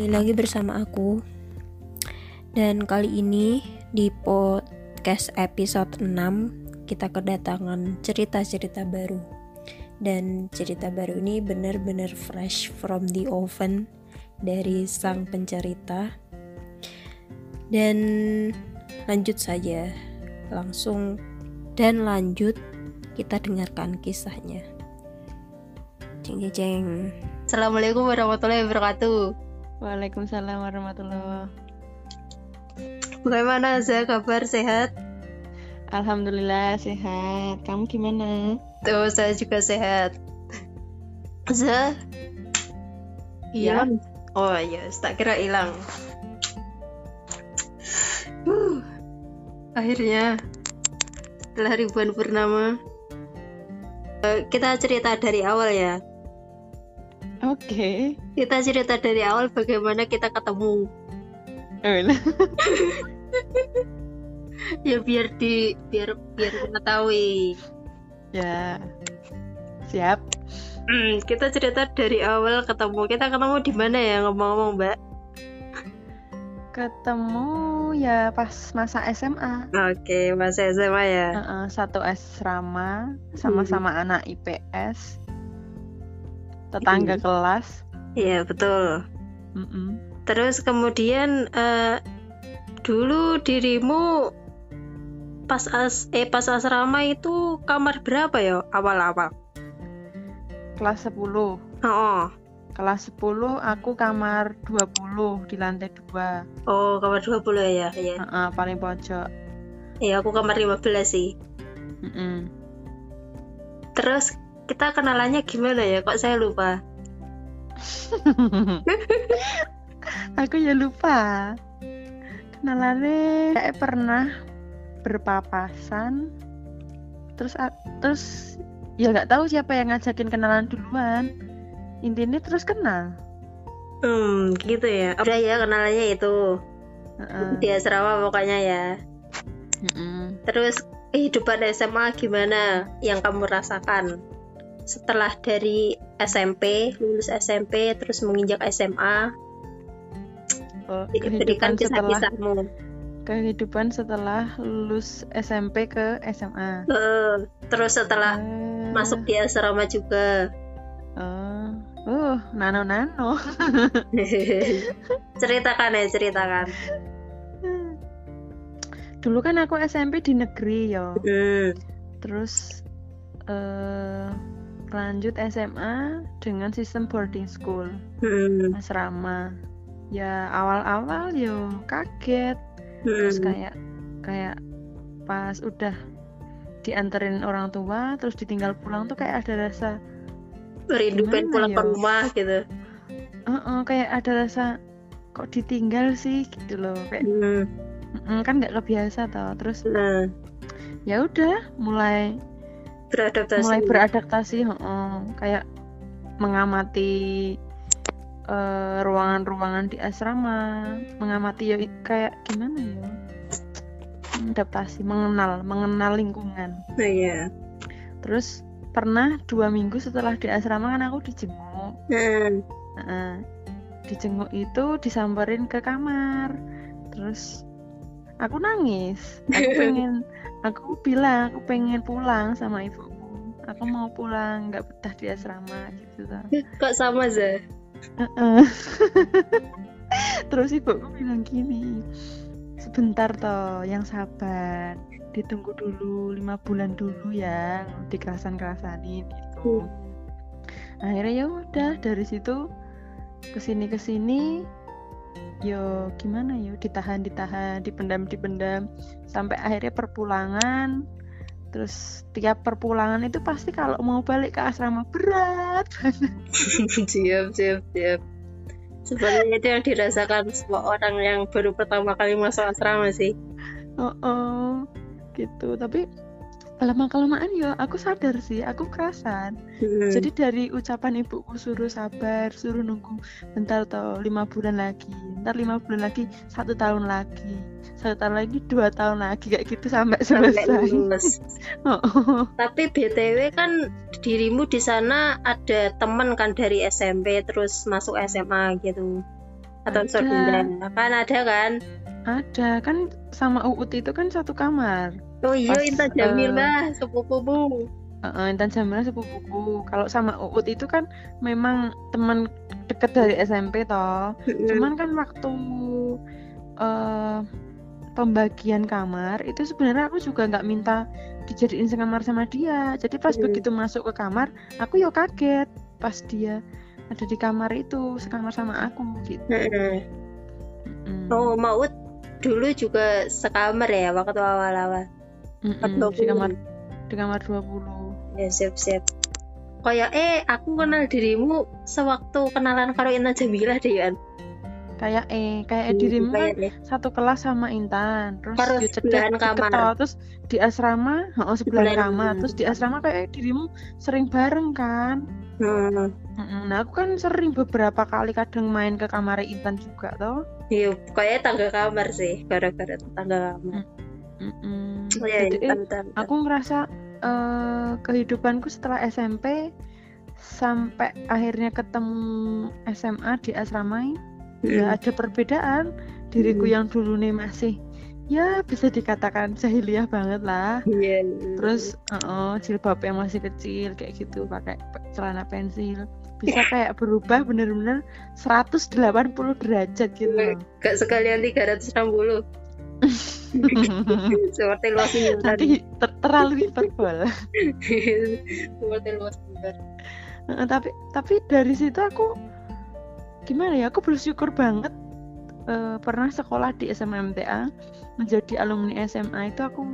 kembali lagi bersama aku. Dan kali ini di podcast episode 6 Kita kedatangan cerita-cerita baru. Dan cerita baru ini benar-benar fresh from the oven Dari sang pencerita. Dan lanjut saja. Langsung dan lanjut kita dengarkan kisahnya. Ceng ceng Assalamualaikum warahmatullahi wabarakatuh. Waalaikumsalam warahmatullahi wabarakatuh. Bagaimana Za kabar sehat? Alhamdulillah sehat. Kamu gimana? Tuh saya juga sehat. Za? Iya. Oh iya, tak kira hilang. Huh. Akhirnya setelah ribuan purnama eh, kita cerita dari awal ya. Oke. Kita cerita dari awal bagaimana kita ketemu. Ya biar di biar biar mengetahui. ya. Siap. Hmm, kita cerita dari awal ketemu. Kita ketemu di mana ya ngomong-ngomong, Mbak? Ketemu ya pas masa SMA. Oke, masa SMA ya. Heeh, satu asrama sama-sama anak IPS. Tetangga Iya. kelas. Iya, betul. Mm-mm. Terus kemudian eh, dulu dirimu pas as eh pas asrama itu kamar berapa ya awal-awal? Kelas 10. Oh, Kelas 10 aku kamar 20 di lantai 2. oh kamar 20 ya, ya. Heeh, paling pojok. Iya, aku kamar 15 sih. Mm-mm. Terus kita kenalannya gimana ya? Kok saya lupa? aku ya lupa kenalannya kayak pernah berpapasan terus terus ya nggak tahu siapa yang ngajakin kenalan duluan intinya terus kenal Hmm, gitu ya. Udah ya kenalannya itu. Heeh. Di asrama pokoknya ya. Mm-mm. Terus kehidupan SMA gimana yang kamu rasakan setelah dari SMP, lulus SMP, terus menginjak SMA, Oh, berikan kisah-kisahmu. kehidupan setelah lulus SMP ke SMA Eh, terus setelah Eh, masuk di asrama juga. oh uh nano nano ceritakan ya, ceritakan. dulu kan aku SMP di negeri yo Hmm, terus eh lanjut SMA dengan sistem boarding school. Hmm, asrama ya awal-awal yo kaget. Terus hmm. kayak kayak pas udah dianterin orang tua terus ditinggal pulang tuh kayak ada rasa Rindu pengen pulang ke ya? rumah gitu. "Eh-eh," kayak ada rasa kok ditinggal sih gitu loh kayak Hmm, kan nggak kebiasa toh. Terus nah, ya udah mulai beradaptasi. mulai beradaptasi heeh. kayak mengamati eh, ruangan-ruangan di asrama mengamati ya kayak gimana ya adaptasi mengenal mengenal lingkungan Nah, iya. terus pernah dua minggu setelah di asrama kan aku dijenguk Hmm, Heeh. dijenguk itu disamperin ke kamar terus aku nangis. Aku pengen aku bilang aku pengen pulang sama ibuku. Aku mau pulang nggak betah di asrama gitu tuh Kok sama Za? Heeh. terus ibuku bilang gini sebentar toh yang sabar. Ditunggu dulu lima bulan dulu ya dikerasan kerasanin gitu akhirnya ya udah dari situ ke sini ke sini yo gimana yo? Ditahan ditahan dipendam dipendam. Sampai akhirnya perpulangan. Terus tiap perpulangan itu pasti kalau mau balik ke asrama berat siap, siap, siap. Sebenarnya itu yang dirasakan semua orang yang baru pertama kali masuk asrama sih. oh, oh. Gitu. Tapi lama kelamaan yo aku sadar sih aku kerasan Hmm. jadi dari ucapan ibuku suruh sabar suruh nunggu bentar toh lima bulan lagi ntar lima bulan lagi satu tahun lagi satu tahun lagi dua tahun lagi kayak gitu sampai sampai selesai lulus. oh, oh. Tapi BTW kan dirimu di sana ada teman kan dari SMP terus masuk SMA gitu. atau saudara kan ada kan Ada kan sama Uut itu kan satu kamar. Oh iya Pas, Intan Jamila sepupumu Heeh, Intan Jamila sepupuku. Kalau sama Uut itu kan memang teman deket dari SMP toh. Cuman kan waktu eh pembagian kamar itu sebenarnya aku juga nggak minta dijadiin sekamar sama dia. Jadi pas Hmm. begitu masuk ke kamar, aku yo kaget pas dia ada di kamar itu sekamar sama aku gitu. Mm-mm. Mm-mm. oh Maut dulu juga sekamar ya waktu awal-awal Mm-mm, atau di kamar di kamar 20. ya siap-siap kayak eh aku kenal dirimu sewaktu kenalan karo Intan Jamila deh kan Kayak eh kayak dirimu kan Kayak deh. satu kelas sama Intan terus yo cedek sebelahan kamar. toh. terus di asrama oh sebelah Sebelahan. kamar terus di asrama kayak dirimu sering bareng kan Hmm. Nah aku kan sering beberapa kali kadang main ke kamar Intan juga toh Iya, kayaknya tangga kamar sih, gara-gara tangga kamar. Mm-mm. Oh iya, Jadi, Intan. aku ngerasa eh, kehidupanku setelah SMP sampai akhirnya ketemu SMA di asrama ya ada perbedaan diriku Mm. yang dulu nih masih ya bisa dikatakan jahiliyah banget lah Iya. terus uh jilbab yang masih kecil kayak gitu pakai celana pensil bisa kayak berubah bener-bener 180 derajat gitu gak sekalian 360 seperti luas nanti ter- terlalu hiperbol seperti luas Heeh, tapi tapi dari situ aku gimana ya aku bersyukur banget eh, pernah sekolah di SMMTA menjadi alumni SMA itu aku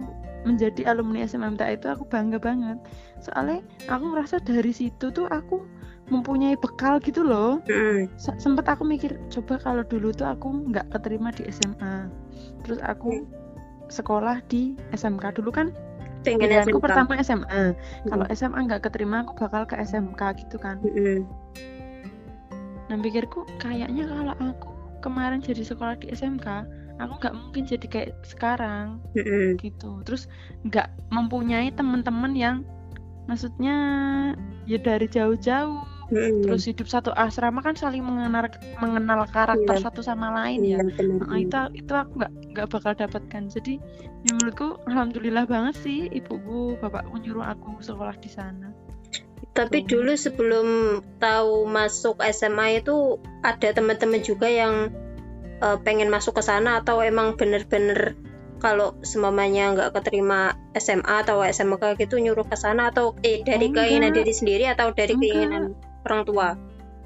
menjadi alumni SMMTA itu aku bangga banget. Soalnya aku ngerasa dari situ tuh aku mempunyai bekal gitu loh. Mm. Se- sempet aku mikir coba kalau dulu tuh aku nggak keterima di SMA terus aku sekolah di SMK dulu kan pilihanku SMK. pertama SMA Mm. kalau SMA nggak keterima aku bakal ke SMK gitu kan Mm-mm. nah pikirku kayaknya kalau aku kemarin jadi sekolah di SMK aku nggak mungkin jadi kayak sekarang Mm-mm. gitu terus nggak mempunyai teman-teman yang maksudnya ya dari jauh-jauh Mm-mm. terus hidup satu asrama kan saling mengenal mengenal karakter Iya. satu sama lain ya Iya, benar. Nah, itu itu aku nggak nggak bakal dapatkan jadi ya menurutku alhamdulillah banget sih ibuku bapakku nyuruh aku sekolah di sana Tapi Gitu. dulu sebelum tahu masuk SMA itu ada teman-teman juga yang eh, pengen masuk ke sana atau emang bener-bener kalau semamanya nggak keterima SMA atau SMK gitu nyuruh ke sana atau eh dari Enggak. keinginan diri sendiri atau dari Enggak. keinginan orang tua?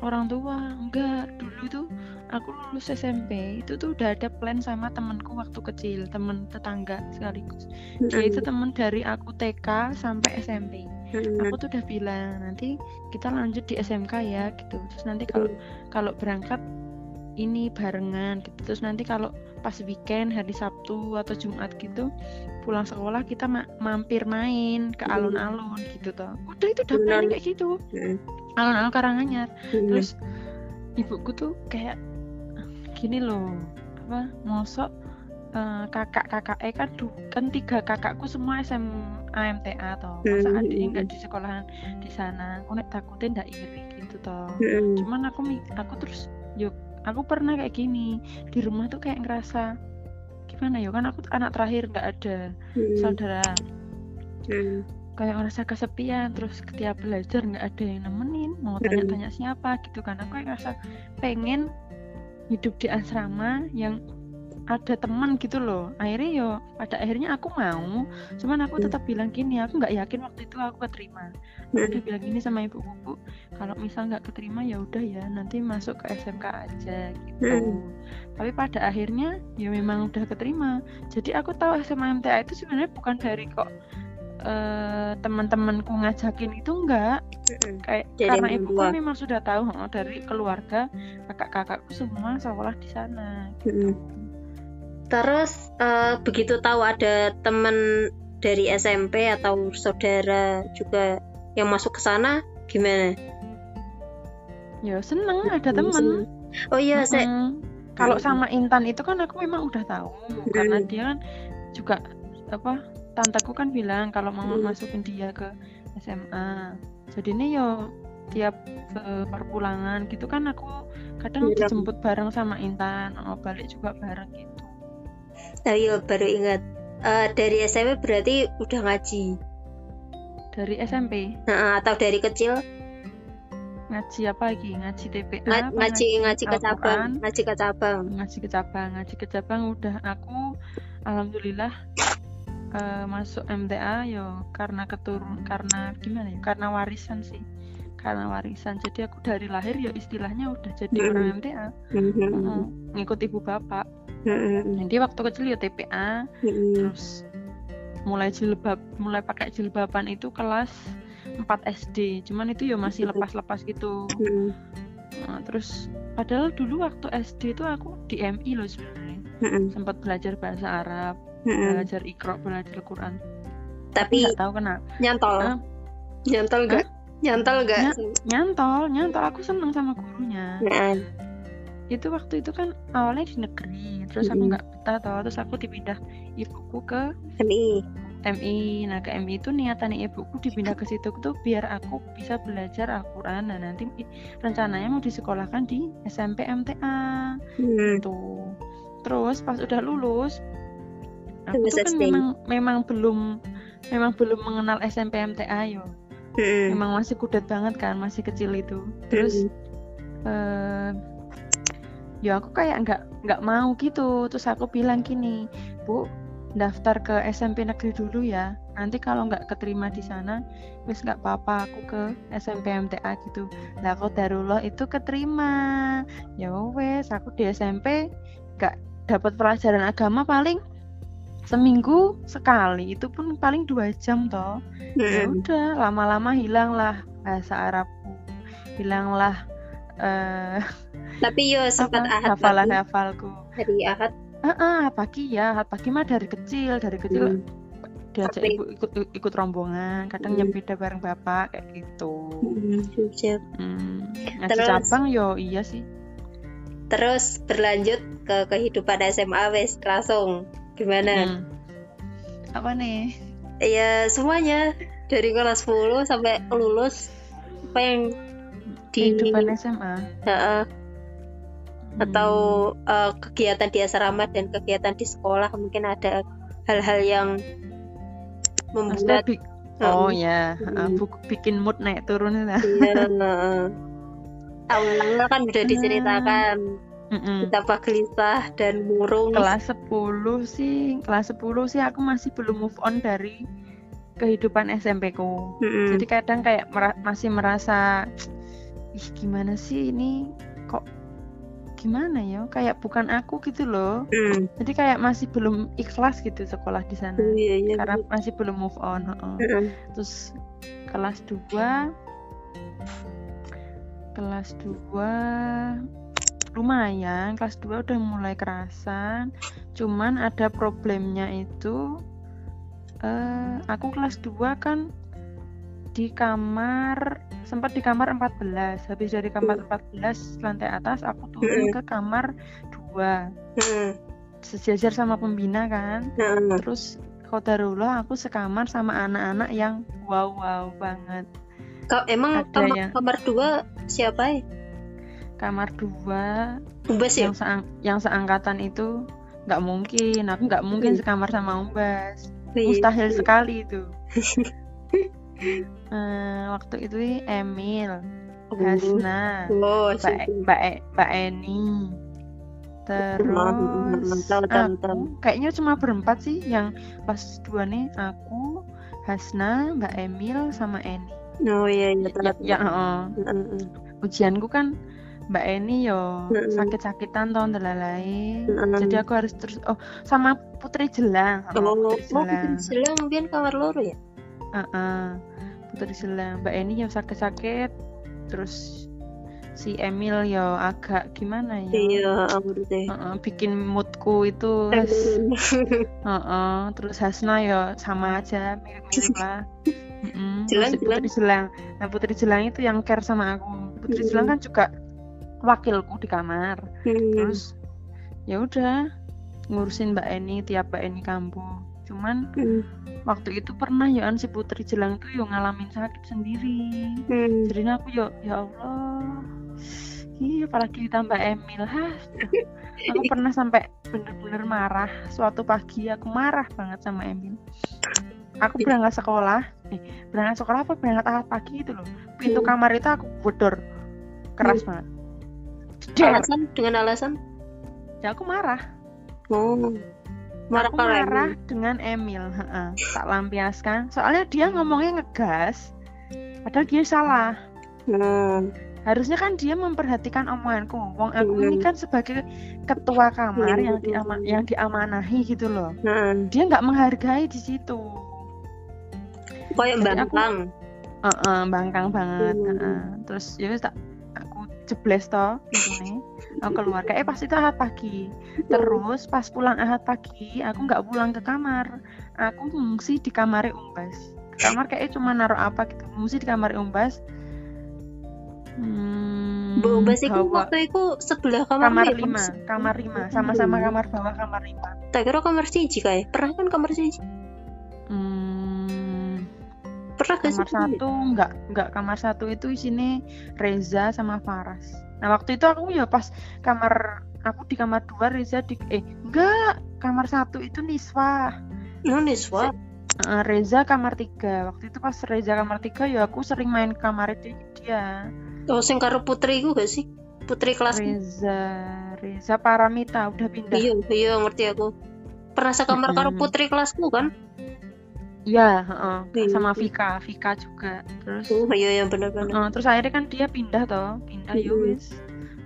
orang tua enggak. Dulu tuh aku lulus SMP itu tuh udah ada plan sama temanku waktu kecil temen tetangga sekaligus. Dia itu temen dari aku TK sampai SMP aku tuh udah bilang nanti kita lanjut di SMK ya gitu. Terus nanti kalau kalau berangkat ini barengan gitu. Terus nanti kalau pas weekend hari Sabtu atau Jumat gitu pulang sekolah kita ma- mampir main ke Hmm. alun-alun gitu toh. Udah itu udah planning kayak gitu. Alun-alun Karanganyar Mm-mm. terus ibuku tuh kayak gini loh apa mosok eh, kakak kakak eh kan du, kan tiga kakakku semua SMA MTA toh masa Hmm. adiknya nggak di sekolahan di sana aku nek takutin ndak iri gitu toh Mm-mm. cuman aku aku terus yuk aku pernah kayak gini di rumah tuh kayak ngerasa gimana ya kan aku anak terakhir nggak ada Mm-mm. saudara Mm-mm. Kayak ngerasa kesepian terus ketika belajar nggak ada yang nemenin mau Mm-mm. tanya-tanya siapa gitu kan aku kayak ngerasa pengen hidup di asrama yang ada teman gitu loh akhirnya yo pada akhirnya aku mau cuman aku Mm. tetap bilang gini aku nggak yakin waktu itu aku keterima aku Mm. udah bilang gini sama ibu bu kalau misal nggak keterima ya udah ya nanti masuk ke SMK aja gitu tapi pada akhirnya ya memang udah keterima jadi aku tahu SMA MTA itu sebenarnya bukan dari kok eh, teman-temanku ngajakin itu enggak Mm-mm. kayak Dari karena ibuku tua. memang sudah tahu oh, dari keluarga kakak-kakakku semua sekolah di sana Mm-mm. Terus eh, begitu tahu ada teman dari SMP atau saudara juga yang masuk ke sana, gimana? ya seneng ada temen Oh iya, saya kalau sama Intan itu kan aku memang udah tahu karena dia kan juga apa tanteku kan bilang kalau mau masukin dia ke SMA jadi ini yo tiap ke perpulangan gitu kan aku kadang Iya. dijemput bareng sama Intan oh, balik juga bareng gitu. Oh iya baru ingat. Eh, dari SMP berarti udah ngaji. dari SMP Nah, atau dari kecil? Ngaji apa lagi? Ngaji TPA nga- ngaji ngaji ke cabang, ngaji ke cabang. ngaji ke cabang. Ngaji ke cabang udah. Aku alhamdulillah eh, masuk MTA yo karena keturun karena gimana ya? Karena warisan sih. Karena warisan. Jadi aku dari lahir ya istilahnya udah jadi orang MTA Mhm, Heeh, ngikut ibu bapak. Mhm, jadi waktu kecil ya TPA mhm. terus mulai jilbab mulai pakai jilbaban itu kelas 4 SD cuman itu ya masih lepas-lepas gitu. Mhm, Nah, terus padahal dulu waktu SD itu aku di MI loh sebenarnya. Mhm, sempat belajar bahasa Arab mhm. belajar Iqra belajar Quran. Tapi nggak tahu kenapa nyantol, Hah? nyantol gak? Nyantol gak? Nya- nyantol nyantol. Aku seneng sama gurunya. Nah, itu waktu itu kan awalnya di negeri terus aku Mm-mm. nggak betah toh. Terus aku dipindah ibuku ke MI. MI nah ke MI itu niatan ibuku dipindah ke situ tuh biar aku bisa belajar Al-Quran. Nah nanti rencananya mau disekolahkan di SMP MTA Hmm, tuh. Terus pas udah lulus aku tuh kan memang memang belum memang belum mengenal SMP MTA yo. Mhm, memang masih kudet banget kan masih kecil itu. Terus mhm. eh ya aku kayak nggak nggak mau gitu. Terus aku bilang gini bu daftar ke SMP negeri dulu ya. Nanti kalau nggak keterima di sana wis nggak apa-apa aku ke SMP MTA gitu. Lah kok Darullah itu keterima. Ya wes aku di SMP nggak dapat pelajaran agama paling seminggu sekali itu pun paling dua jam toh ya udah lama-lama hilanglah bahasa Arabku hilanglah eh Tapi yo sempat apa, ahad hafalan pagi, hafalku hari ahad. ah ah, pagi ya pagi mah dari kecil dari kecil Hmm, diajak ibu ikut ikut rombongan kadang Hmm. nyepeda bareng bapak kayak gitu mhm, siap. hmm. ngaji Terus? cabang yo iya sih Terus berlanjut ke kehidupan SMA wes langsung gimana? Hmm. apa nih? Ya semuanya. Dari kelas 10 sampai lulus. Apa yang di kehidupan SMA Heeh, Hmm. atau eh, kegiatan di asrama dan kegiatan di sekolah mungkin ada hal-hal yang membuat oh Heeh, ya Hmm. bu- bikin mood naik turun itu iya, heeh. awalnya kan udah diceritakan Mm-mm. betapa gelisah dan murung kelas 10 sih kelas 10 sih aku masih belum move on dari kehidupan SMP ku Mm-mm. jadi kadang kayak mera- masih merasa ih gimana sih ini kok gimana ya kayak bukan aku gitu loh Mm. jadi kayak masih belum ikhlas gitu sekolah di sana Oh, iya, iya, karena iya. masih belum move on heeh. Mm-mm. terus kelas 2 kelas 2 lumayan kelas 2 udah mulai kerasan. Cuman ada problemnya itu eh aku kelas 2 kan di kamar sempat di kamar 14 habis dari kamar 14 lantai atas aku turun Mm-mm. ke kamar 2 Mm-mm. sejajar sama pembina kan. Terus Kodarullah aku sekamar sama anak-anak yang wow wow banget. Kau emang Ada kamar, kamar dua siapa ya? Kamar dua Ubas ya? yang seang yang seangkatan itu nggak mungkin aku nggak mungkin Hmm. sekamar sama Umbas Oh, iya. mustahil sekali itu Eh, waktu itu Emil Hasna Oh, Mbak E- Mbak E- Mbak Eni terus aku kayaknya cuma berempat sih yang pas dua nih aku Hasna Mbak Emil sama Eni Oh iya iya ya, ya heeh. Mm-mm. ujianku kan Mbak Eni yo Mm-mm. sakit-sakitan toh ndelalai. Mm-mm. Jadi aku harus terus oh sama Putri Jelang, sama Oh, Putri oh Jelang. Silang biar kamar loro ya? Heeh. Putri Jelang. Mbak Eni yang sakit-sakit terus si Emil yo agak gimana ya? Iya, aku deh. Heeh, bikin moodku itu Heeh, terus Hasna yo sama aja mirip-mirip lah. Mm-mm, Jelang, Putri Jelang. Nah Putri Jelang itu yang care sama aku. Putri Jelang kan juga wakilku di kamar. Hmm. Terus ya udah ngurusin Mbak Eni tiap Mbak Eni kampung. cuman Hmm. waktu itu pernah ya si Putri Jelang tuh yo ngalamin sakit sendiri Hmm. jadi aku yo ya Allah iya apalagi ditambah Emil ha aku pernah sampai bener-bener marah suatu pagi aku marah banget sama Emil aku berangkat sekolah eh berangkat sekolah apa berangkat pagi itu loh pintu Hmm. kamar itu aku bodor keras banget Der. Alasan dengan alasan? ya aku marah Oh. Marah aku marah Emil. dengan Emil heeh. tak lampiaskan soalnya dia ngomongnya ngegas padahal dia salah Hmm. harusnya kan dia memperhatikan omonganku wong aku Hmm. ini kan sebagai ketua kamar Hmm. yang diama yang diamanahi gitu loh Nah, dia nggak menghargai di situ kayak Jadi aku- bangkang. Heeh, bangkang banget Hmm. heeh. terus ya tak jebles toh aku keluar kayak eh pas itu ahad pagi. Terus pas pulang ahad pagi aku nggak pulang ke kamar. Aku ngungsi di kamar umbas. Kamar kayak cuma naruh apa gitu. Ngungsi di kamar umbas. Hmm, Bu Bas iku bawa waktu itu sebelah kamar kamar ya, lima kamar lima. Sama-sama Hmm. kamar bawah kamar lima. Tak kira kamar siji kayak. Pernah kan kamar siji? Hmm, Pernah gak kamar satu enggak enggak kamar satu itu isinya Reza sama Faras nah waktu itu aku ya pas kamar aku di kamar dua Reza di eh enggak kamar satu itu Niswa Oh, Niswa. Reza kamar tiga waktu itu pas Reza kamar tiga ya aku sering main ke kamar di- dia Oh, sing karo putri iku gak sih? Putri kelas Reza Reza Paramita udah pindah Iya, iya ngerti aku. Pernah sekamar karo Mm-mm. putri kelasku kan? Ya heeh. Iya. sama Vika Vika juga terus Oh, iya yang benar-benar. Heeh, terus akhirnya kan dia pindah toh pindah ya Mm-mm. wis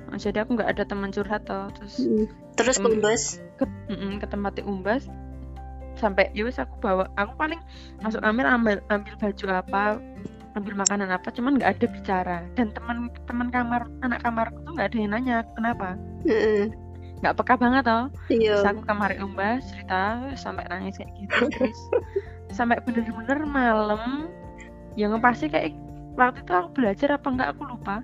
Eh, jadi aku nggak ada teman curhat toh terus Mm. Terus Hmm. kumbas. ke, mm-mm, ke tempat umbas sampai ya wis aku bawa aku paling masuk kamar ambil ambil baju apa ambil makanan apa cuman nggak ada bicara dan teman teman kamar anak kamarku tuh nggak ada yang nanya kenapa Heeh. nggak peka banget toh Iya. terus aku kamar umbas cerita sampai nangis kayak gitu terus sampai bener-bener malam yang pasti kayak waktu itu aku belajar apa enggak aku lupa.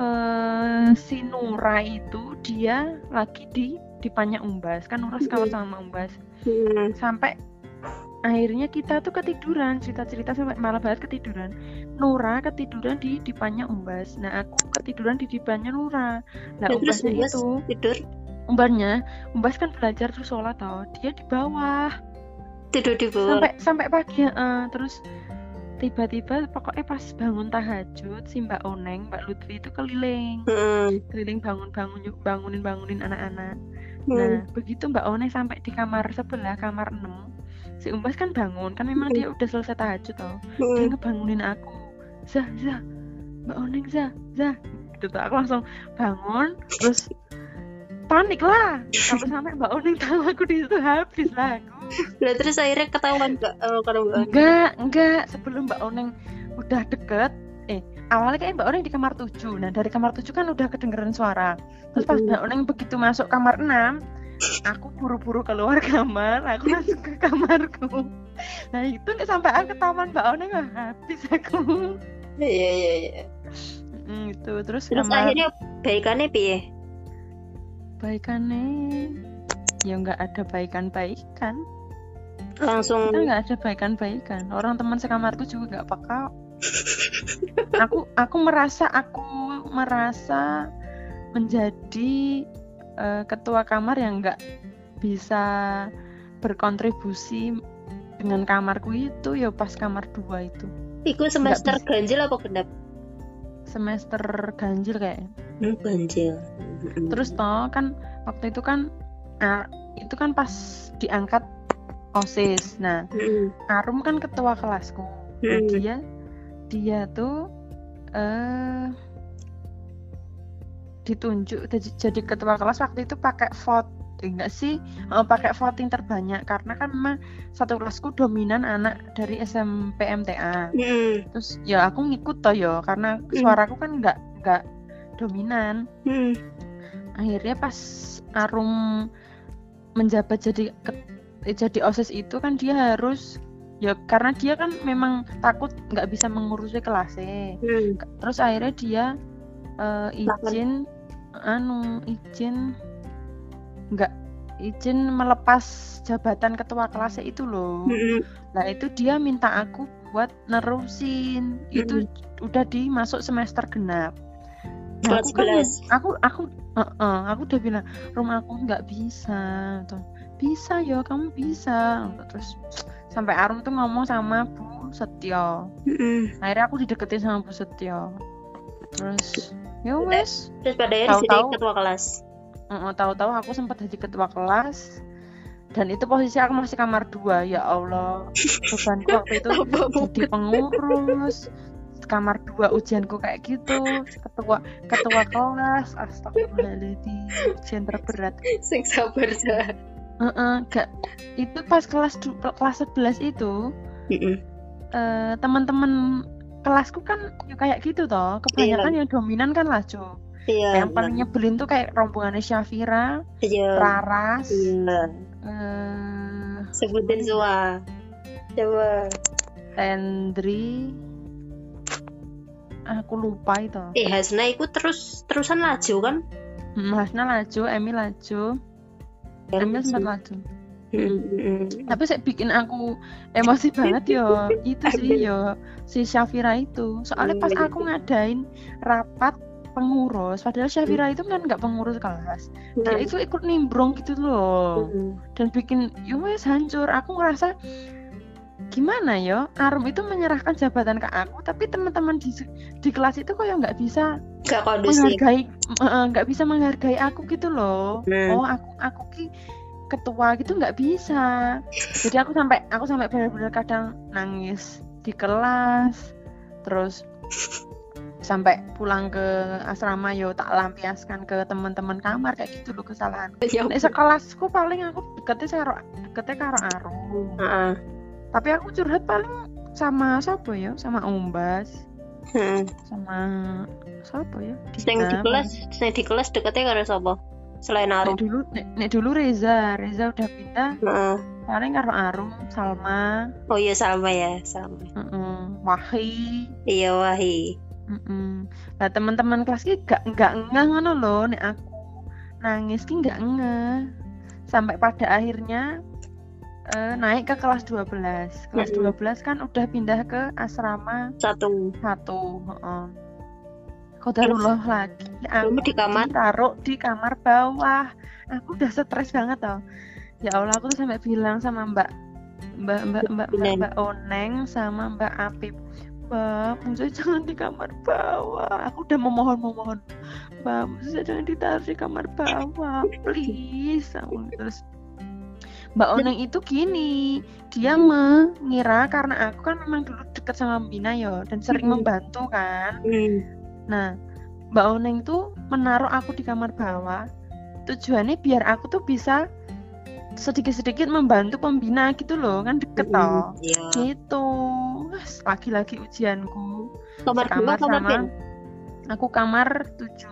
Eh si Nura itu dia lagi di di Panyak Umbas kan Nura sekawan sama Umbas. Hmm. sampai akhirnya kita tuh ketiduran cerita-cerita sampai malam banget ketiduran. Nura ketiduran di di Panyak Umbas. Nah aku ketiduran di dipannya Nura. Nah Ya, umbasnya umbas itu tidur? Umbarnya umbas kan belajar terus sholat tau dia di bawah tidur di bawah. sampai sampai pagi eh, terus tiba-tiba pokoknya pas bangun tahajud si Mbak Oneng Mbak Lutfi itu keliling. Heeh. keliling bangun bangun bangunin bangunin anak-anak. Hmm. nah begitu Mbak Oneng sampai di kamar sebelah kamar 6 si Umbas kan bangun kan memang dia udah selesai tahajud tau dia Heeh. ngebangunin aku. Zah Zah Mbak Oneng Zah Zah. Gitu tuh aku langsung bangun terus panik lah. Kalau sampai Mbak Oneng tahu aku di situ habis lah aku Lah terus akhirnya ketahuan gak oh, kalau Mbak Oni? enggak enggak. Sebelum Mbak Oneng udah deket eh awalnya kayak Mbak Oneng di kamar 7 nah dari kamar 7 kan udah kedengeran suara. Terus pas. Mbak Oneng begitu masuk kamar 6 aku buru-buru keluar kamar. Aku langsung ke kamarku. Nah itu nih sampai aku ketahuan Mbak Oneng habis aku. Iya iya iya. Mm, itu terus, Terus kamar akhirnya baikannya piye? baikannya? Ya nggak ada baikan-baikan Langsung kita nggak ada baikan-baikan. Orang teman sekamarku juga nggak peka. Aku aku merasa aku merasa menjadi eh, ketua kamar yang nggak bisa berkontribusi dengan kamarku itu ya pas kamar dua itu. Iku semester ganjil apa genap? semester ganjil kayak. Hmm, ganjil. terus toh kan waktu itu kan ah, itu kan pas diangkat osis nah Heeh. Arum kan ketua kelasku. Nah, Hmm. dia dia tuh eh ditunjuk jadi- ketua kelas waktu itu pakai vote eh, enggak sih Eh, pakai voting terbanyak karena kan memang satu kelasku dominan anak dari SMP MTA Heeh. terus ya aku ngikut toh yo karena Hmm. suaraku kan nggak nggak dominan Heeh. akhirnya pas Arum menjabat jadi jadi osis itu kan dia harus ya karena dia kan memang takut nggak bisa mengurusi kelasnya Heeh. terus akhirnya dia eh, izin anu izin nggak izin melepas jabatan ketua kelasnya itu loh Mm-mm. Nah itu dia minta aku buat nerusin. Itu udah dimasuk semester genap. Nah, aku kan 11. aku aku uh-uh, aku udah bilang rumah aku nggak bisa. Tuh. Bisa ya kamu bisa. Terus sampai Arum tuh ngomong sama Bu Setio. Akhirnya aku dideketin sama Bu Setio. Terus ya wes. terus pada jadi Tahu-tahu- ketua kelas? Uh, tahu-tahu aku sempat jadi ketua kelas. Dan itu posisi aku masih kamar dua ya Allah. Bebanku waktu itu jadi pengurus. Kamar dua ujianku kayak gitu. Ketua ketua kelas. Astagfirullahaladzim ujian terberat. Sing sabar Heeh, gak itu pas kelas kelas 11 itu Mm-mm. eh, teman-teman kelasku kan ya kayak gitu toh kebanyakan yang dominan kan Lajo iya yang paling nyebelin tuh kayak rombongannya Syafira iya. Raras iya. eh sebutin semua. Coba. Tendri. Aku lupa itu. Eh Hasna itu terus terusan laju kan? Hmm, Hasna laju Emi laju Laju Mm-mm. tapi saya bikin aku emosi banget yo. Itu sih yo si Syafira itu. Soalnya pas aku ngadain rapat pengurus padahal Syafira itu kan nggak pengurus kelas. Nah, dia itu ikut nimbrong gitu loh. Dan bikin yo hancur. Aku ngerasa gimana yo? Arum itu menyerahkan jabatan ke aku tapi teman-teman di di kelas itu kok ya nggak bisa gak menghargai nggak bisa menghargai aku gitu loh. Hmm. oh aku aku ki ketua gitu nggak bisa. Jadi aku sampai aku sampai benar-benar kadang nangis di kelas terus sampai pulang ke asrama yo tak lampiaskan ke teman-teman kamar kayak gitu loh kesalahan ya Nek sekelasku paling aku deketnya karo deketnya karo Arum. Heeh. Tapi aku curhat paling sama siapa ya? Sama Umbas Heeh. sama siapa ya? Sing di kelas sing di kelas deketnya karo sapa selain Nek Arum dulu nek, nek dulu Reza, Reza udah pindah. Heeh. paling karo Arum, Salma, oh iya sama ya sama mm Wahi, iya wahi. Mm Nah teman-teman kelas ki gak nggak ngeh ngono loh, nek aku nangis ki nggak ngeh. Sampai pada akhirnya eh, naik ke kelas 12 Kelas Mm-mm. 12 kan udah pindah ke asrama satu satu. heeh. Kodarullah lagi, aku di kamar ditaruh di kamar bawah aku udah stres banget tau ya Allah aku tuh sampai bilang sama mbak mbak mbak mbak mbak, Oneng. mbak Oneng sama mbak Apip mbak maksudnya jangan di kamar bawah aku udah memohon memohon mbak maksudnya jangan ditaruh di kamar bawah please aku terus Mbak Oneng itu gini, dia mengira karena aku kan memang dulu deket sama Bina yo dan sering Mm-mm. membantu kan. Hmm. Nah, Mbak Oneng tuh menaruh aku di kamar bawah. Tujuannya biar aku tuh bisa sedikit-sedikit membantu pembina gitu loh, kan deket toh. Iya. Gitu. Lagi-lagi ujianku. Kamar Sekamar sama aku kamar 7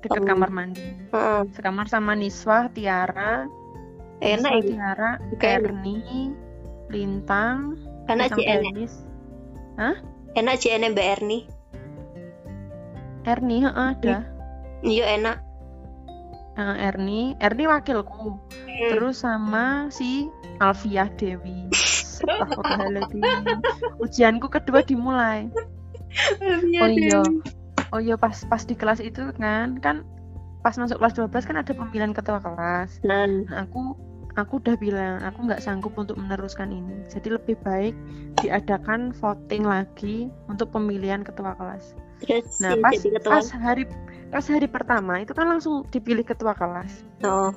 deket Oh. kamar mandi. Heeh. Sekamar sama Niswa, Tiara, Enak ini. Tiara. Erni, Lintang, Enak sama sih enak. Enak Mbak Erni. Erni, heeh, ada. Iya enak. Eh, Erni, Erni wakilku. Hmm. Terus sama si Alfiah Dewi. Ujianku kedua dimulai. Oh iya. Oh iya pas pas di kelas itu kan kan pas masuk kelas 12 kan ada pemilihan ketua kelas. Nah, Nah, aku aku udah bilang aku nggak sanggup untuk meneruskan ini. Jadi lebih baik diadakan voting lagi untuk pemilihan ketua kelas. terus Nah, pas pas hari pas hari pertama itu kan langsung dipilih ketua kelas. Oh,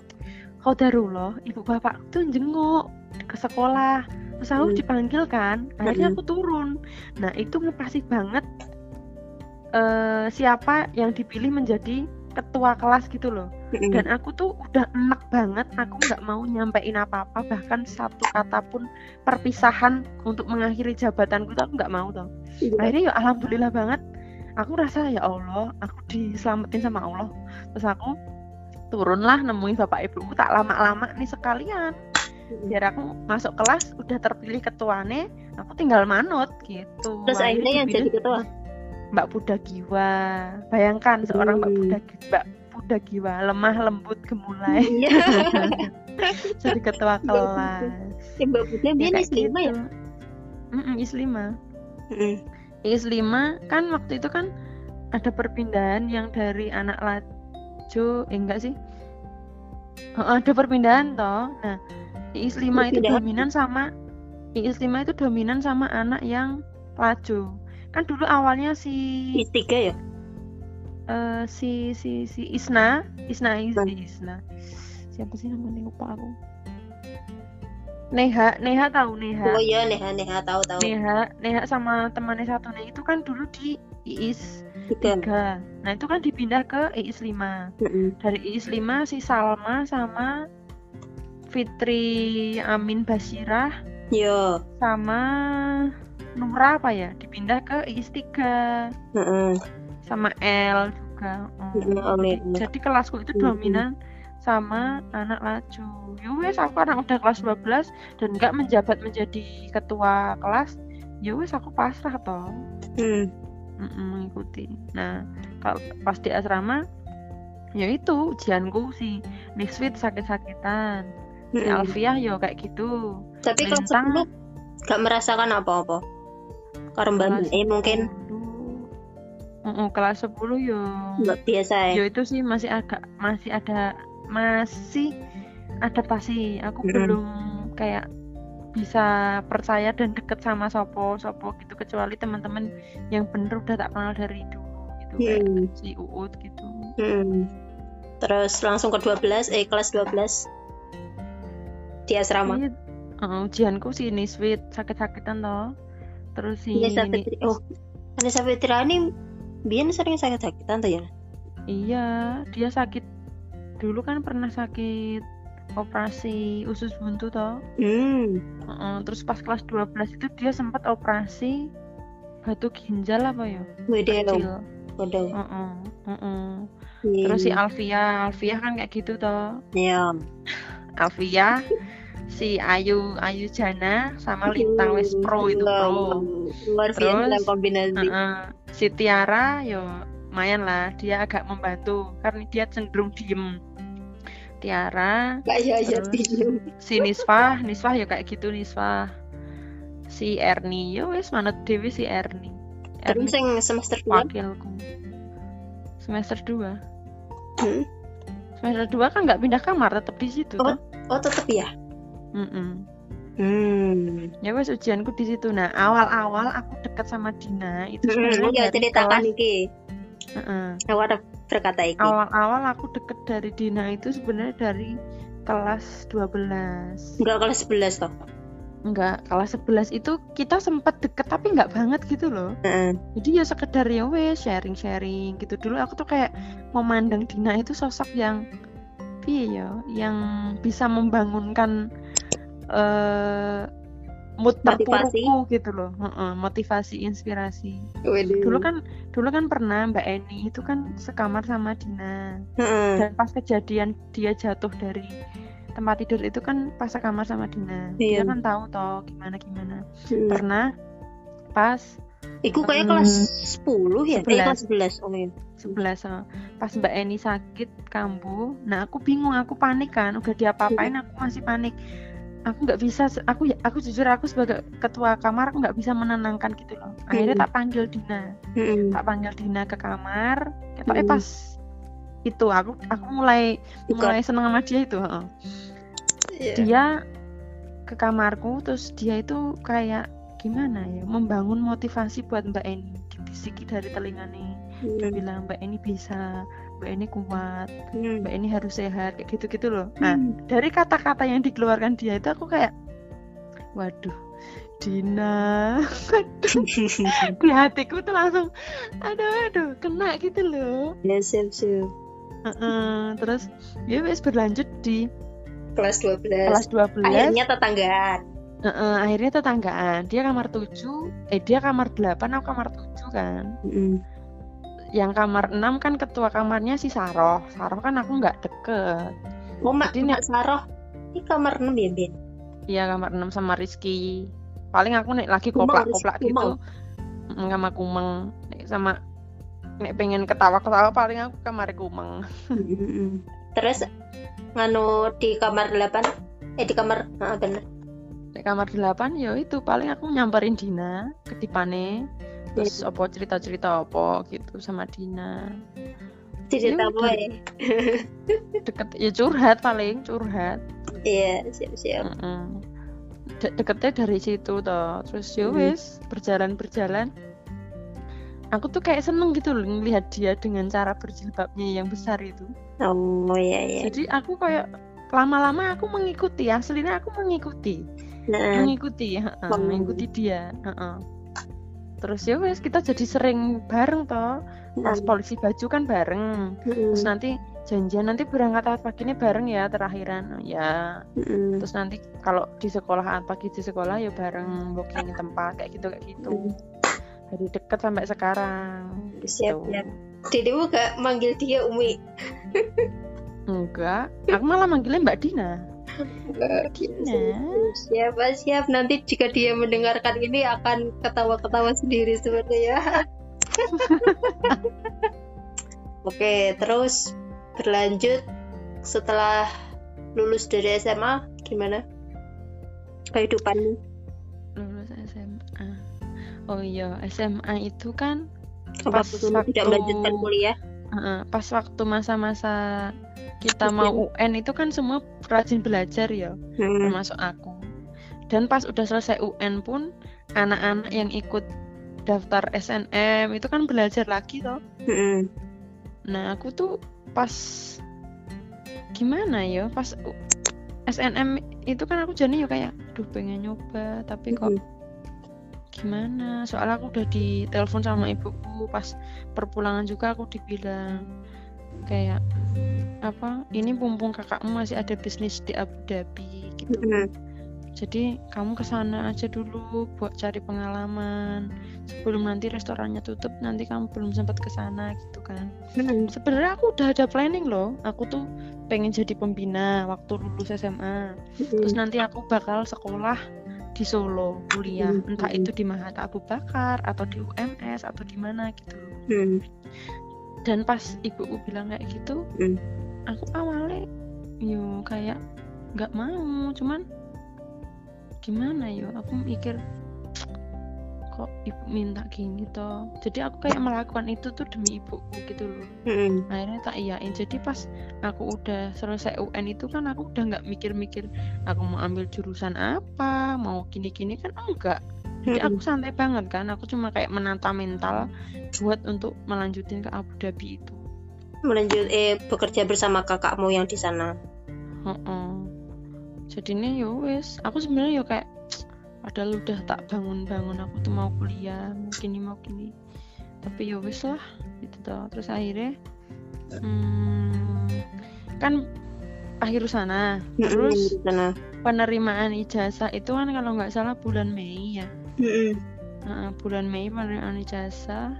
Qadarullah, ibu bapak tuh jenguk ke sekolah. Terus aku Hmm. dipanggil kan, akhirnya Hmm. aku turun. Nah, itu ngepasih banget eh siapa yang dipilih menjadi ketua kelas gitu loh. Dan aku tuh udah enak banget, aku nggak mau nyampein apa-apa, bahkan satu kata pun perpisahan untuk mengakhiri jabatanku tuh aku nggak mau tuh. Iya. Akhirnya ya alhamdulillah banget, aku rasa ya Allah, aku diselamatin sama Allah. Terus aku turunlah nemuin bapak ibuku tak lama-lama nih sekalian biar aku masuk kelas udah terpilih ketuane aku tinggal manut gitu Terus akhirnya yang jadi ketua? Mbak Buddha Giwa bayangkan seorang Mbak Hmm. Buddha Mbak Puda Giwa lemah lembut gemulai Iya. jadi ketua Mbak kelas Eh, Mbak Buda dia kayak Islima ya? gitu. Mm-mm, Islima Mm. Islima kan waktu itu kan ada perpindahan yang dari anak Lajo eh, enggak sih Oh, ada perpindahan toh nah Islima itu Perpindahan. dominan sama Islima itu dominan sama anak yang Lajo kan dulu awalnya si tiga ya? eh, si si si Isna Isna Is- Hmm. Isna siapa sih namanya lupa aku Neha Neha tahu Neha Oh iya, Neha, Neha tahu tahu. Neha Neha sama temannya satunya itu kan dulu di IIS Tiga. 3 nah itu kan dipindah ke IIS 5 Mm-mm. dari IIS 5 si Salma sama Fitri Amin Basirah Yo. sama Nura apa ya dipindah ke IIS 3 Heeh. sama L juga. Mm, oh, jadi, kelasku itu Mm-mm. dominan sama anak laju yowes aku anak udah kelas 12 dan nggak menjabat menjadi ketua kelas yowes aku pasrah toh Hmm. Mm-mm, mengikuti nah kalau pas di asrama ya itu ujianku si Nixwit sakit-sakitan si Mm-mm. Alfiah yo kayak gitu Tapi kelas Lintang. 10 gak merasakan apa-apa. Mbak Kelas eh mungkin 10. Mm-mm, kelas 10 yo nggak biasa yo ya. itu sih masih agak masih ada masih adaptasi aku Mm-mm. belum kayak bisa percaya dan deket sama sopo sopo gitu kecuali teman-teman yang bener udah tak kenal dari dulu gitu kayak Hmm. si Uut gitu Hmm. Terus langsung ke 12, eh kelas 12 di asrama. Iya, uh, ujianku si Niswit sakit-sakitan toh terus si ini- Fitri. Oh, Vanessa Fitriani Bian sering sakit-sakitan tuh ya? iya dia sakit dulu kan pernah sakit operasi usus buntu toh Hmm. Uh-uh, terus pas kelas 12 itu dia sempat operasi batu ginjal apa ya Waduh, kecil waduh. Uh-uh, uh-uh. Hmm. terus si Alfia Alfia kan kayak gitu toh Ya. Alfia si Ayu Ayu Jana sama Lintang wis pro itu pro Luar biasa kombinasi. Uh-uh. si Tiara yo lumayan lah dia agak membantu karena dia cenderung diem Tiara ya ya diem. si Nisfah Nisfah ya kayak gitu Nisfah si Erni yo wis manut dewi si Erni Erni Terus yang semester 2 wakilku semester 2 Hmm. semester 2 kan nggak pindah kamar tetap di situ Oh. Oh tetep ya? Mm-mm. Hmm. ya wes ujianku di situ nah awal-awal aku dekat sama Dina itu Hmm, ya ceritakan iki. Aku ada berkata iki. awal-awal aku deket dari Dina itu sebenarnya dari kelas 12 Enggak kelas 11 toh. enggak kelas 11 itu kita sempat deket tapi nggak banget gitu loh Heeh. jadi ya sekedar ya wes sharing sharing gitu dulu aku tuh kayak memandang Dina itu sosok yang piye ya yang bisa membangunkan eh mood Motivasi. gitu loh motivasi inspirasi Waduh. dulu kan dulu kan pernah Mbak Eni itu kan sekamar sama Dina Heeh. dan pas kejadian dia jatuh dari tempat tidur itu kan pas sekamar sama Dina dia Iya. kan tahu toh gimana gimana Hmm. pernah pas Iku kayak Hmm. kelas 10 ya? Eh 11. kelas 11. Oh iya. 11 sama pas Mbak Eni sakit kambuh nah aku bingung aku panik kan udah diapa-apain aku masih panik aku nggak bisa aku ya aku jujur aku sebagai ketua kamar aku nggak bisa menenangkan gitu loh akhirnya tak panggil Dina Hmm. tak panggil Dina ke kamar ketoknya Hmm. pas itu aku aku mulai Bukan. mulai seneng sama dia itu heeh. Iya. dia ke kamarku terus dia itu kayak gimana ya membangun motivasi buat Mbak Eni dibisiki dari telinganya dia Hmm. bilang Mbak Eni bisa Mbak Eni kuat Hmm. Mbak Eni harus sehat kayak gitu gitu loh nah Hmm. dari kata-kata yang dikeluarkan dia itu aku kayak waduh Dina di hatiku tuh langsung aduh aduh kena gitu loh Ya, siap, siap. Heeh, terus ya wes berlanjut di Kelas 12. kelas 12 Akhirnya tetanggaan. Heeh, akhirnya tetanggaan dia kamar 7 eh dia kamar 8 aku kamar 7 kan Hmm. Yang kamar 6 kan ketua kamarnya si Saroh. Saroh kan aku nggak deket. Oh, Mak, Jadi Mak Saroh. Ini kamar 6 ya, Ben? Iya kamar 6 sama Rizky. Paling aku nih lagi koplak-koplak gitu. Mm, sama Kumeng. Sama nek pengen ketawa-ketawa paling aku kamar kumeng. Terus nganu di kamar 8 eh di kamar ah, bener. Di kamar 8 ya itu. Paling aku nyamperin Dina ketipane terus apa cerita-cerita apa gitu sama Dina? Cerita Ya apa ya? Deket ya curhat paling curhat. Iya siap siap Mm-mm. De- deketnya dari situ toh. Terus ya Hmm. wis berjalan berjalan aku tuh kayak seneng gitu loh ngelihat dia dengan cara berjilbabnya yang besar itu. Oh iya iya. Jadi aku kayak lama-lama aku mengikuti aslinya aku mengikuti. Nah, mengikuti Hmm. mengikuti dia heeh. Terus ya wes kita jadi sering bareng toh. Pas nah, polisi baju kan bareng. Mm, terus nanti janjian nanti berangkat awal pagi ini bareng ya terakhiran. Ya terus nanti kalau di sekolah pagi di sekolah ya bareng booking tempat kayak gitu kayak gitu. Mm. dari deket sampai sekarang siap gitu. siap Dedewo gak manggil dia Umi? Enggak. Aku malah manggilnya Mbak Dina Dina siap siap. Nanti jika dia mendengarkan ini akan ketawa-ketawa sendiri sepertinya oke terus berlanjut setelah lulus dari SMA gimana kehidupanmu? Lulus SMA oh iya SMA itu kan apa Pas betul tidak waktu- melanjutkan kuliah? Heeh, pas waktu masa-masa kita Ujian. mau UN itu kan semua rajin belajar ya hmm. termasuk aku dan pas udah selesai UN pun anak-anak yang ikut daftar SNM itu kan belajar lagi toh Hmm. nah aku tuh pas gimana ya pas SNM itu kan aku jadi ya kayak duh pengen nyoba tapi kok Hmm. gimana soalnya aku udah ditelepon sama ibuku pas perpulangan juga aku dibilang kayak apa ini mumpung kakakmu masih ada bisnis di Abu Dhabi gitu. Hmm. jadi kamu ke sana aja dulu buat cari pengalaman. Sebelum nanti restorannya tutup nanti kamu belum sempat ke sana gitu kan. Hmm. sebenarnya aku udah ada planning loh. Aku tuh pengen jadi pembina waktu lulus SMA terus nanti aku bakal sekolah di Solo kuliah. Entah itu di Mahathir Abu Bakar atau di UMS atau di mana gitu. Dan pas ibuku bilang kayak gitu Hmm. aku awalnya yo kayak nggak mau. Cuman gimana yo? Aku mikir kok ibu minta gini toh? Jadi aku kayak melakukan itu tuh demi ibuku gitu loh. Hmm. akhirnya tak iyain. Jadi pas aku udah selesai UN itu kan aku udah nggak mikir-mikir aku mau ambil jurusan apa? Mau gini-gini kan enggak jadi aku santai banget kan aku cuma kayak menata mental buat untuk melanjutin ke Abu Dhabi itu. Melanjut eh bekerja bersama kakakmu yang di sana. Heeh. jadinya ya wes aku sebenarnya ya kayak padahal udah tak bangun-bangun aku tuh mau kuliah mau gini mau gini. Tapi ya wes lah gitu toh. Terus akhirnya hmm, kan akhir sana terus penerimaan ijazah itu kan kalau nggak salah bulan Mei ya Hmm. Nah, bulan Mei penerimaan ijazah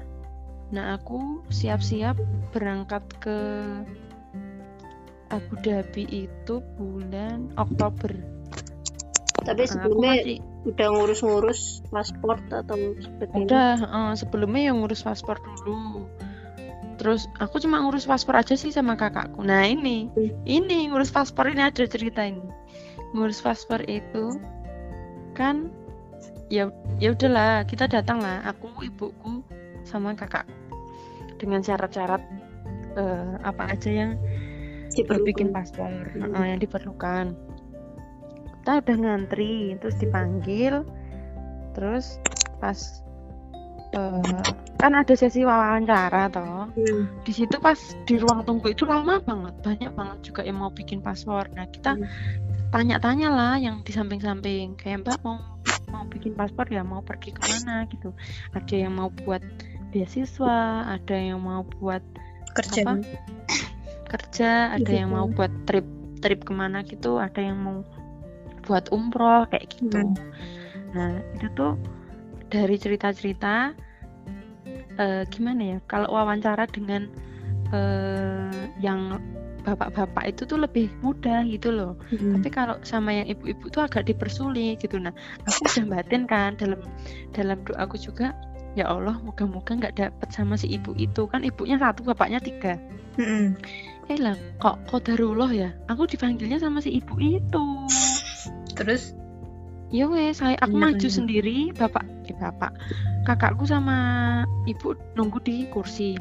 nah aku siap-siap berangkat ke Abu Dhabi itu bulan Oktober. Tapi Nah, sebelumnya masih udah ngurus-ngurus paspor atau udah eh, sebelumnya yang ngurus paspor dulu. Terus aku cuma ngurus paspor aja sih sama kakakku. Nah ini Hmm. ini ngurus paspor ini ada cerita ini. Ngurus paspor itu kan ya ya udahlah kita datang lah aku ibuku sama kakak dengan syarat-syarat eh, apa aja yang Diperlukan. bikin paspor Hmm. eh, yang diperlukan kita udah ngantri terus dipanggil terus pas eh, kan ada sesi wawancara toh Hmm. di situ pas di ruang tunggu itu lama banget banyak banget juga yang mau bikin paspor nah kita Hmm. tanya-tanya lah yang di samping-samping kayak mbak mau mau bikin paspor ya mau pergi ke mana gitu ada yang mau buat beasiswa ada yang mau buat kerja apa? kerja ada yang mau Gitu. buat trip trip ke mana gitu ada yang mau buat umroh kayak gitu Hmm. nah itu tuh dari cerita-cerita eh, gimana ya kalau wawancara dengan eh, yang bapak-bapak itu tuh lebih mudah gitu loh. Hmm. tapi kalau sama yang ibu-ibu tuh agak dipersulit gitu. Nah aku udah batin kan dalam dalam doaku juga ya Allah moga-moga nggak dapet sama si ibu itu. Kan ibunya satu bapaknya tiga. Mm-mm. eh lah kok kodarullah ya? Aku dipanggilnya sama si ibu itu. Terus? Ya wes saya aku maju iya. sendiri bapak eh bapak kakakku sama ibu nunggu di kursi.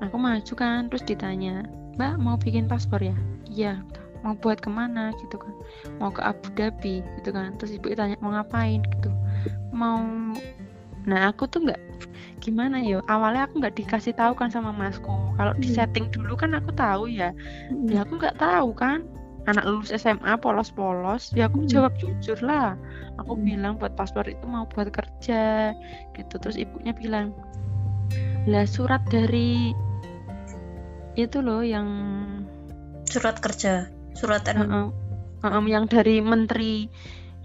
Aku maju kan terus ditanya mbak mau bikin paspor ya? Iya mau buat ke mana gitu kan? Mau ke Abu Dhabi gitu kan? Terus ibu tanya mau ngapain? gitu. Mau nah aku tuh nggak gimana ya? Awalnya aku nggak dikasih tahu kan sama masku. Kalau di Hmm. setting dulu kan aku tahu ya. Ya aku nggak tahu kan? Anak lulus SMA polos-polos ya aku Hmm. jawab jujur lah. Aku Hmm. bilang buat paspor itu mau buat kerja gitu. Terus ibunya bilang lah surat dari itu loh yang surat kerja surat uh, uh, uh, yang dari menteri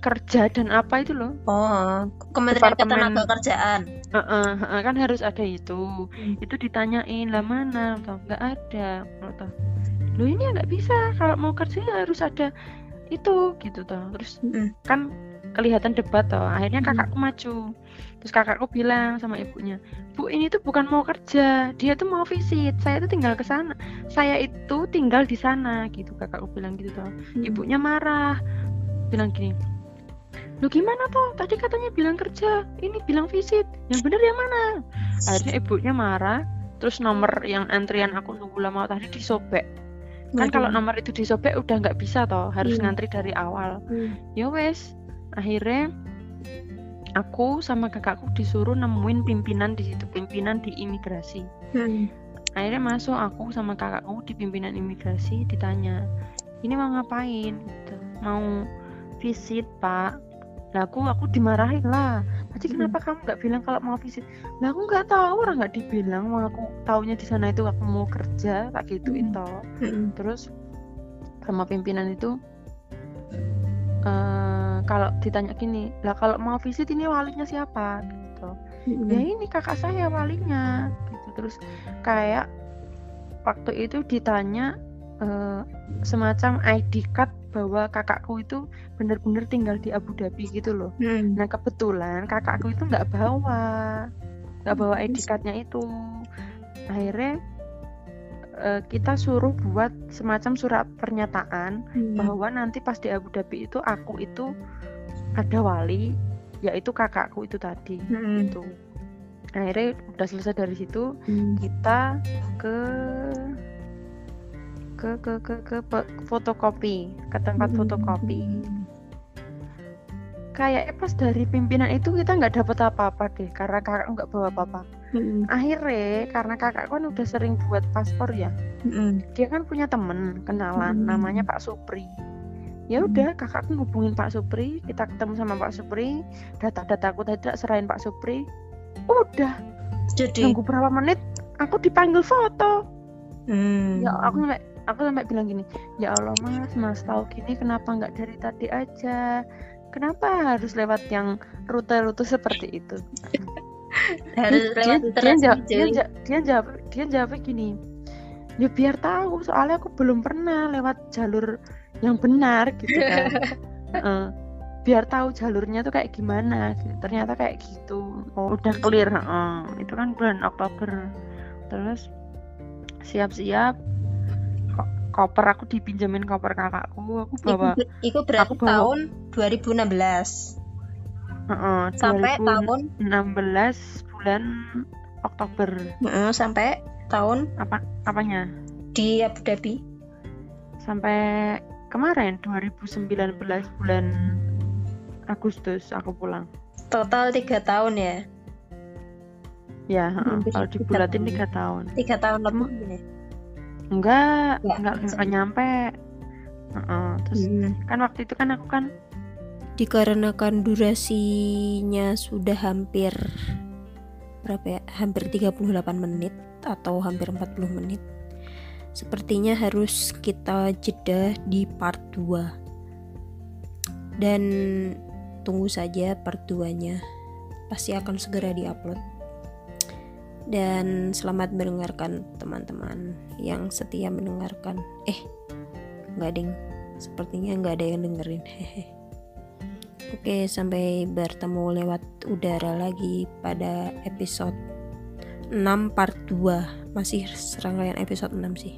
kerja dan apa itu loh? Oh Kementerian Departemen- Ketenagakerjaan uh, uh, uh, uh, kan harus ada itu. Itu ditanyain lah mana? Toh nggak ada. Toh lo ini nggak bisa. Kalau mau kerja ya harus ada itu gitu toh. Terus Mm-mm. kan kelihatan debat toh. Akhirnya Hmm. kakakku maju terus kakakku bilang sama ibunya bu ini tuh bukan mau kerja dia tuh mau visit saya tuh tinggal ke sana saya itu tinggal di sana gitu. Kakakku bilang gitu toh. Ibunya marah bilang gini lu gimana toh? Tadi katanya bilang kerja ini bilang visit yang bener yang mana? Akhirnya ibunya marah terus nomor yang antrian aku nunggu lama tadi disobek. Kan kalau nomor itu disobek udah nggak bisa toh harus Hmm. ngantri dari awal. Hmm. ya wes akhirnya aku sama kakakku disuruh nemuin pimpinan di situ pimpinan di imigrasi Hmm. akhirnya masuk aku sama kakakku di pimpinan imigrasi ditanya ini mau ngapain gitu mau visit pak lah aku aku dimarahin lah tadi Hmm. kenapa kamu nggak bilang kalau mau visit lah aku nggak tahu orang nggak dibilang mau aku taunya di sana itu aku mau kerja tak gituin Hmm. toh Hmm. terus sama pimpinan itu eh kalau ditanya gini lah kalau mau visit ini walinya siapa? Gitu. Hmm. ya ini kakak saya walinya. Gitu. Terus kayak waktu itu ditanya eh, semacam ID card bahwa kakakku itu benar-benar tinggal di Abu Dhabi gitu loh. Hmm. nah kebetulan kakakku itu nggak bawa nggak bawa ID cardnya itu. Akhirnya eh, kita suruh buat semacam surat pernyataan Hmm. bahwa nanti pas di Abu Dhabi itu aku itu ada wali yaitu kakakku itu tadi Hmm. itu akhirnya udah selesai dari situ Hmm. kita ke ke ke ke ke pe- fotokopi ke tempat Hmm. fotokopi kayaknya pas dari pimpinan itu kita nggak dapat apa-apa deh karena kakak nggak bawa apa-apa Hmm. akhirnya karena kakak kan udah sering buat paspor ya Hmm. dia kan punya temen kenalan Hmm. namanya Pak Supri ya udah kakakku ngubungin Pak Supri kita ketemu sama Pak Supri data-dataku tadi tak serahin Pak Supri udah jadi nunggu berapa menit aku dipanggil foto Hmm. ya aku sampai aku sampai bilang gini ya Allah mas mas tahu gini kenapa nggak dari tadi aja kenapa harus lewat yang rute-rute seperti itu harus dia, lewat dia, jawab, dia, jawab dia jawabnya gini. Ya biar tahu soalnya aku belum pernah lewat jalur yang benar gitu kan. Heeh. biar tahu jalurnya tuh kayak gimana gitu. ternyata kayak gitu. Oh, udah clear heeh. itu kan bulan Oktober. Terus siap-siap ko- koper aku dipinjemin koper kakakku. Aku bawa Iku, iku berarti aku bawa- tahun 2016 heeh, sampai tahun 2016 bulan Oktober. Heeh, sampai tahun apa apanya? di Abu Dhabi. Sampai kemarin 2019 bulan Agustus aku pulang. Total tiga tahun ya? Ya Hampir kalau dibulatin tiga tahun. Tiga tahun lebih ya enggak Enggak, enggak enggak nyampe. Heeh, terus Hmm. kan waktu itu kan aku kan dikarenakan durasinya sudah hampir berapa ya? Hampir 38 menit atau hampir 40 menit. Sepertinya harus kita jeda di part 2 dan tunggu saja part 2 nya pasti akan segera diupload. Dan selamat mendengarkan teman-teman yang setia mendengarkan. Eh nggak ding. Sepertinya nggak ada yang dengerin. Hehe Oke, sampai bertemu lewat udara lagi pada episode 6 part 2. Masih serangkaian episode 6 sih.